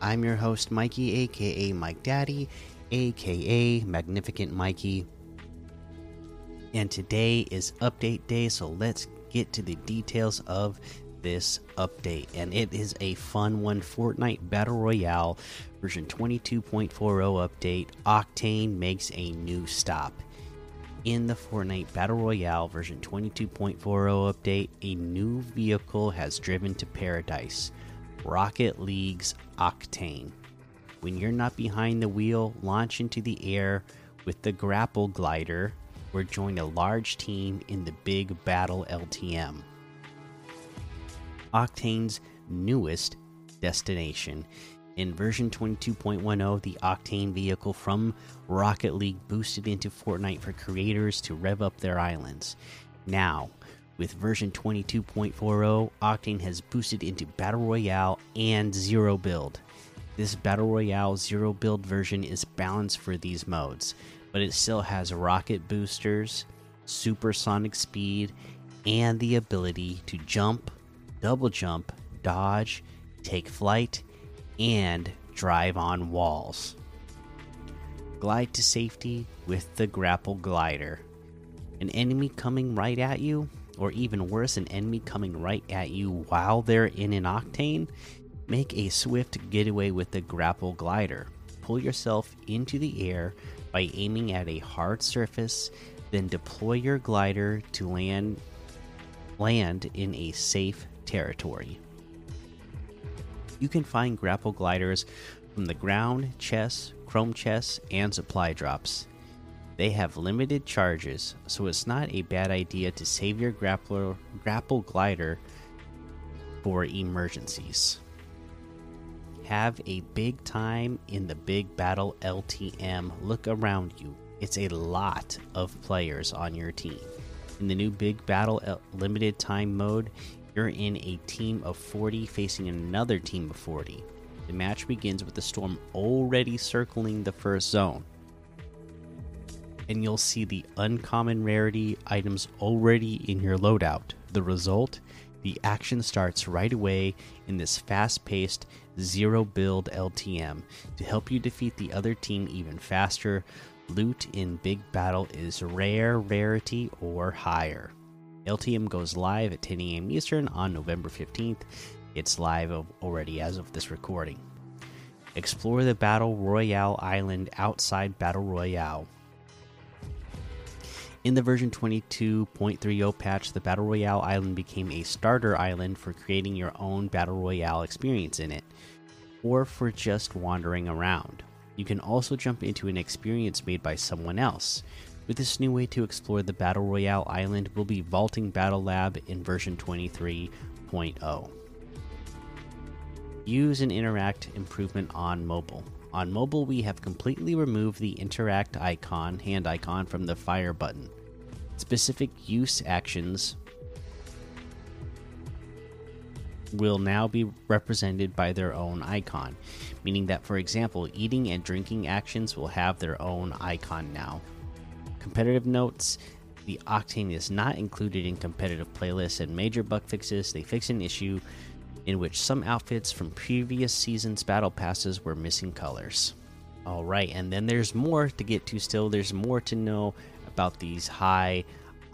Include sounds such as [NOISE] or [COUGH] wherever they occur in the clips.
I'm your host, Mikey, aka Mike Daddy, aka Magnificent Mikey. And today is update day, so let's get to the details of this update. And it is a fun one Fortnite Battle Royale version 22.40 update. Octane makes a new stop in the Fortnite Battle Royale version 22.40 update, a new vehicle has driven to paradise Rocket League's Octane. When you're not behind the wheel, launch into the air with the grapple glider or join a large team in the Big Battle LTM. Octane's newest destination in version 22.10, the Octane vehicle from Rocket League boosted into Fortnite for creators to rev up their islands. Now, with version 22.40, Octane has boosted into Battle Royale and Zero Build. This Battle Royale Zero Build version is balanced for these modes, but it still has rocket boosters, supersonic speed, and the ability to jump, double jump, dodge, take flight, and drive on walls. Glide to safety with the grapple glider. An enemy coming right at you, or even worse, an enemy coming right at you while they're in an octane, make a swift getaway with the grapple glider. Pull yourself into the air by aiming at a hard surface, then deploy your glider to land land in a safe territory. You can find grapple gliders from the ground, chests, chrome chests, and supply drops. They have limited charges, so it's not a bad idea to save your grappler, grapple glider for emergencies. Have a big time in the Big Battle LTM. Look around you. It's a lot of players on your team. In the new Big Battle L limited time mode, you're in a team of 40 facing another team of 40. The match begins with the storm already circling the first zone. And you'll see the uncommon rarity items already in your loadout. The result? The action starts right away in this fast paced zero build LTM. To help you defeat the other team even faster, loot in Big Battle is rare, rarity, or higher. LTM goes live at 10 a.m. Eastern on November 15th. It's live already as of this recording. Explore the Battle Royale island outside Battle Royale. In the version 22.30 patch, the Battle Royale island became a starter island for creating your own Battle Royale experience in it, or for just wandering around. You can also jump into an experience made by someone else. With this new way to explore the Battle Royale island will be Vaulting Battle Lab in version 23.0. Use and interact improvement on mobile. On mobile, we have completely removed the interact icon, hand icon, from the fire button. Specific use actions will now be represented by their own icon, meaning that, for example, eating and drinking actions will have their own icon now. Competitive notes the Octane is not included in competitive playlists and major bug fixes. They fix an issue in which some outfits from previous seasons' battle passes were missing colors. All right, and then there's more to get to still. There's more to know about these high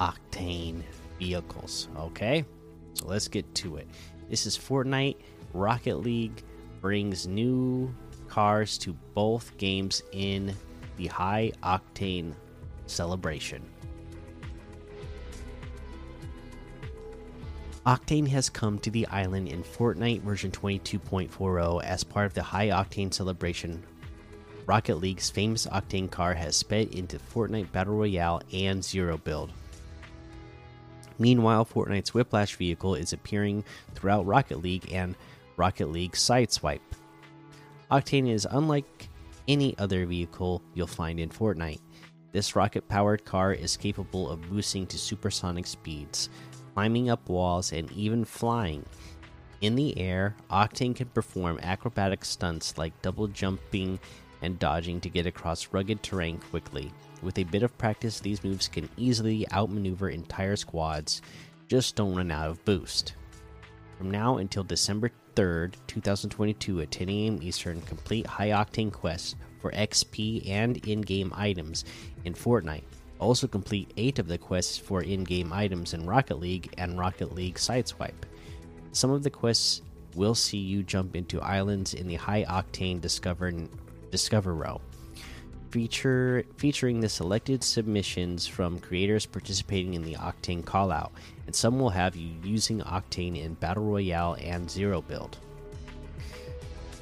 octane vehicles. Okay, so let's get to it. This is Fortnite. Rocket League brings new cars to both games in the high octane celebration. Octane has come to the island in Fortnite version 22.40 as part of the High Octane celebration. Rocket League's famous Octane car has sped into Fortnite Battle Royale and Zero Build. Meanwhile, Fortnite's Whiplash vehicle is appearing throughout Rocket League and Rocket League Sideswipe. Octane is unlike any other vehicle you'll find in Fortnite. This rocket powered car is capable of boosting to supersonic speeds, climbing up walls, and even flying. In the air, Octane can perform acrobatic stunts like double jumping and dodging to get across rugged terrain quickly. With a bit of practice, these moves can easily outmaneuver entire squads. Just don't run out of boost. From now until December 3rd, 2022 at 10 a.m. Eastern, complete high octane quests for XP and in game items in Fortnite. Also, complete 8 of the quests for in game items in Rocket League and Rocket League Sideswipe. Some of the quests will see you jump into islands in the high octane Discover, Discover row. Feature, featuring the selected submissions from creators participating in the Octane callout, and some will have you using Octane in Battle Royale and Zero build.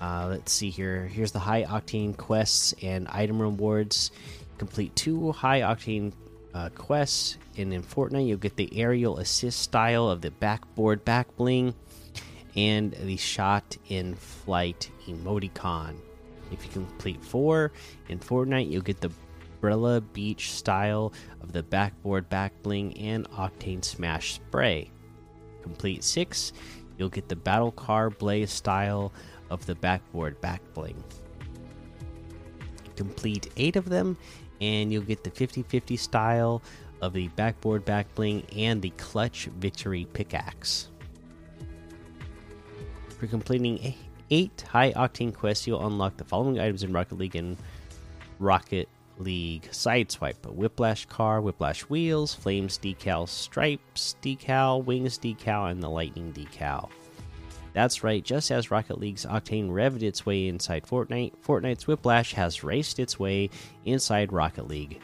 Uh, let's see here. Here's the high octane quests and item rewards. Complete two high octane uh, quests, and in Fortnite, you'll get the aerial assist style of the backboard back bling and the shot in flight emoticon. If you complete four in Fortnite, you'll get the Brella Beach style of the backboard back bling and Octane Smash spray. Complete six, you'll get the Battle Car Blaze style of the backboard back bling. Complete eight of them, and you'll get the 50 50 style of the backboard back bling and the clutch victory pickaxe. For completing eight high octane quests, you'll unlock the following items in Rocket League and Rocket League Sideswipe Whiplash car, Whiplash wheels, Flames decal, Stripes decal, Wings decal, and the Lightning decal. That's right, just as Rocket League's Octane revved its way inside Fortnite, Fortnite's Whiplash has raced its way inside Rocket League.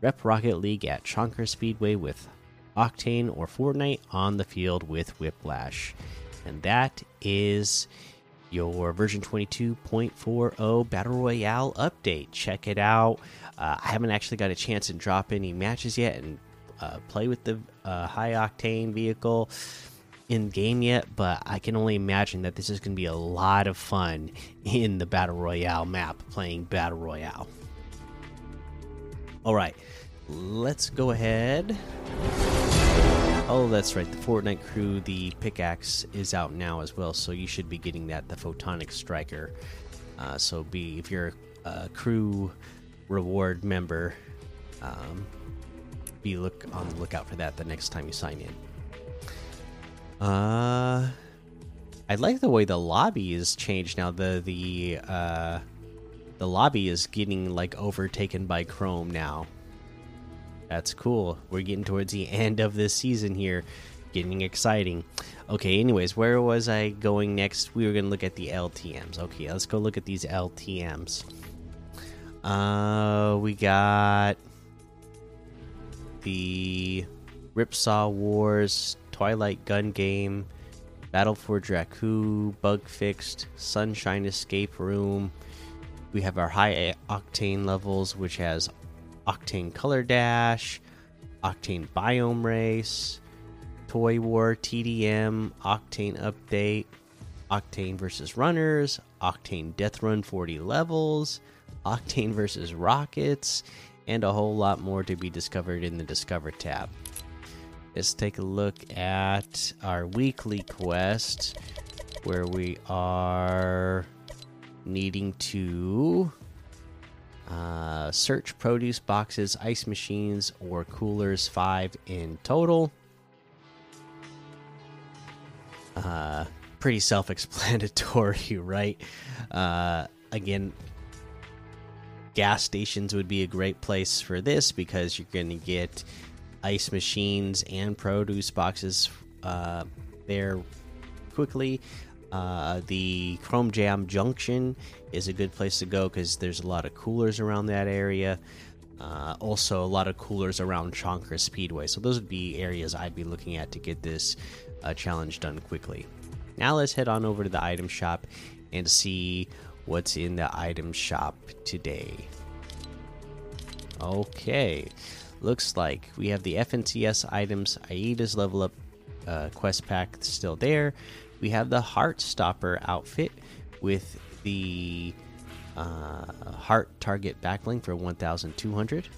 Rep Rocket League at Chonker Speedway with Octane or Fortnite on the field with Whiplash. And that is your version 22.40 Battle Royale update. Check it out. Uh, I haven't actually got a chance to drop any matches yet and uh, play with the uh, high octane vehicle in game yet, but I can only imagine that this is going to be a lot of fun in the Battle Royale map playing Battle Royale. All right, let's go ahead. Oh, that's right. The Fortnite crew, the pickaxe is out now as well, so you should be getting that. The Photonic Striker. Uh, so be if you're a crew reward member, um, be look on the lookout for that the next time you sign in. Uh, I like the way the lobby is changed now. The the uh, the lobby is getting like overtaken by Chrome now. That's cool. We're getting towards the end of this season here. Getting exciting. Okay, anyways, where was I going next? We were going to look at the LTMs. Okay, let's go look at these LTMs. Uh, we got the Ripsaw Wars Twilight Gun Game, Battle for Jakku, Bug Fixed, Sunshine Escape Room. We have our high octane levels, which has Octane Color Dash, Octane Biome Race, Toy War TDM, Octane Update, Octane versus Runners, Octane Death Run 40 levels, Octane versus Rockets, and a whole lot more to be discovered in the Discover tab. Let's take a look at our weekly quest where we are needing to uh, search produce boxes, ice machines, or coolers, five in total. Uh, pretty self explanatory, [LAUGHS] right? Uh, again, gas stations would be a great place for this because you're going to get ice machines and produce boxes uh, there quickly. Uh, the Chrome Jam Junction is a good place to go because there's a lot of coolers around that area. Uh, also, a lot of coolers around Chonker Speedway. So, those would be areas I'd be looking at to get this uh, challenge done quickly. Now, let's head on over to the item shop and see what's in the item shop today. Okay, looks like we have the FNCS items, Aida's level up uh, quest pack still there. We have the Heart Stopper outfit with the uh, heart target back bling for 1200.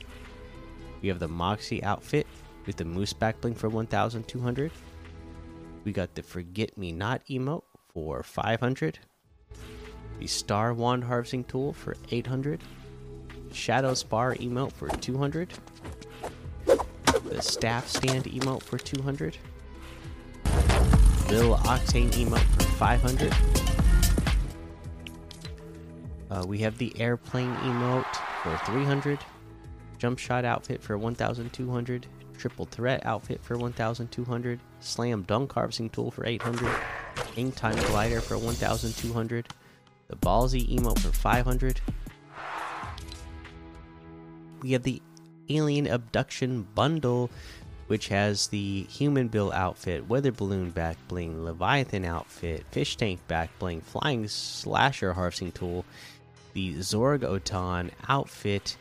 We have the Moxie outfit with the moose back bling for 1200. We got the Forget Me Not emote for 500. The Star Wand harvesting tool for 800. Shadow Spar emote for 200. The Staff Stand emote for 200. Bill Octane emote for 500. Uh, we have the Airplane emote for 300. Jump Shot outfit for 1200. Triple Threat outfit for 1200. Slam Dunk harvesting tool for 800. Ink Time Glider for 1200. The Ballsy emote for 500. We have the Alien Abduction Bundle, which has the Human Bill outfit, Weather Balloon back bling, Leviathan outfit, Fish Tank back bling, Flying Slasher harvesting tool, the Zorgoton outfit,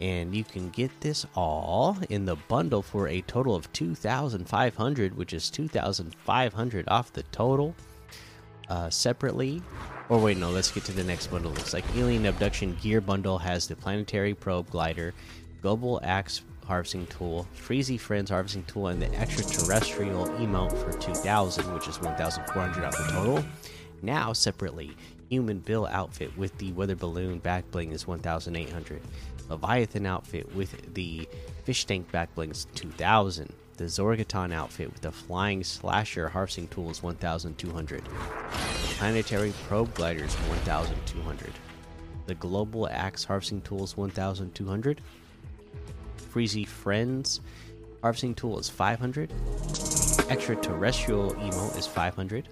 and you can get this all in the bundle for a total of 2500 which is 2500 off the total uh, separately. Or wait no let's get to the next bundle. Looks like alien abduction gear bundle has the planetary probe glider global axe harvesting tool freezy friends harvesting tool and the extraterrestrial emote for 2000 which is 1400 off the total now separately human bill outfit with the weather balloon back bling is 1800 Leviathan outfit with the fish tank back blings 2000. The Zorgoton outfit with the flying slasher harvesting tools 1200. Planetary probe gliders 1200. The global axe harvesting tools 1200. Freezy friends harvesting tool is 500. Extraterrestrial emo is 500.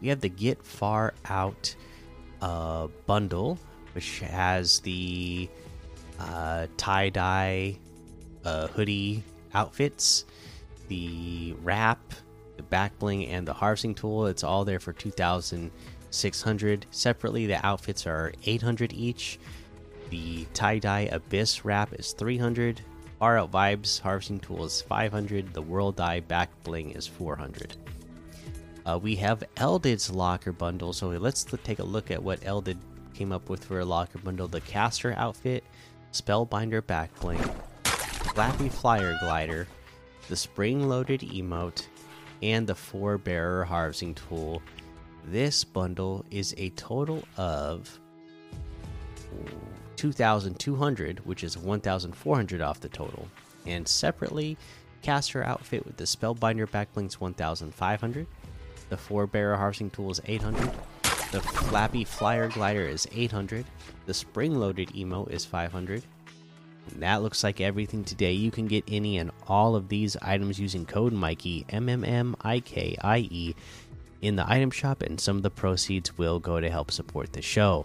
We have the Get Far Out uh, bundle which has the uh, tie dye uh, hoodie outfits, the wrap, the back bling, and the harvesting tool. It's all there for 2,600. Separately, the outfits are 800 each. The tie dye abyss wrap is 300. Far Out Vibes harvesting tool is 500. The World Eye back bling is 400. Uh, we have Eldid's locker bundle, so let's take a look at what Eldid came up with for a locker bundle the caster outfit, spellbinder back bling, flappy flyer glider, the spring loaded emote, and the four bearer harvesting tool. This bundle is a total of 2,200, which is 1,400 off the total. And separately, caster outfit with the spellbinder Backlinks 1,500. The four bearer harvesting tool is 800. The Flappy Flyer Glider is 800. The Spring Loaded Emo is 500. And that looks like everything today. You can get any and all of these items using code Mikey M M M I K I E in the item shop, and some of the proceeds will go to help support the show.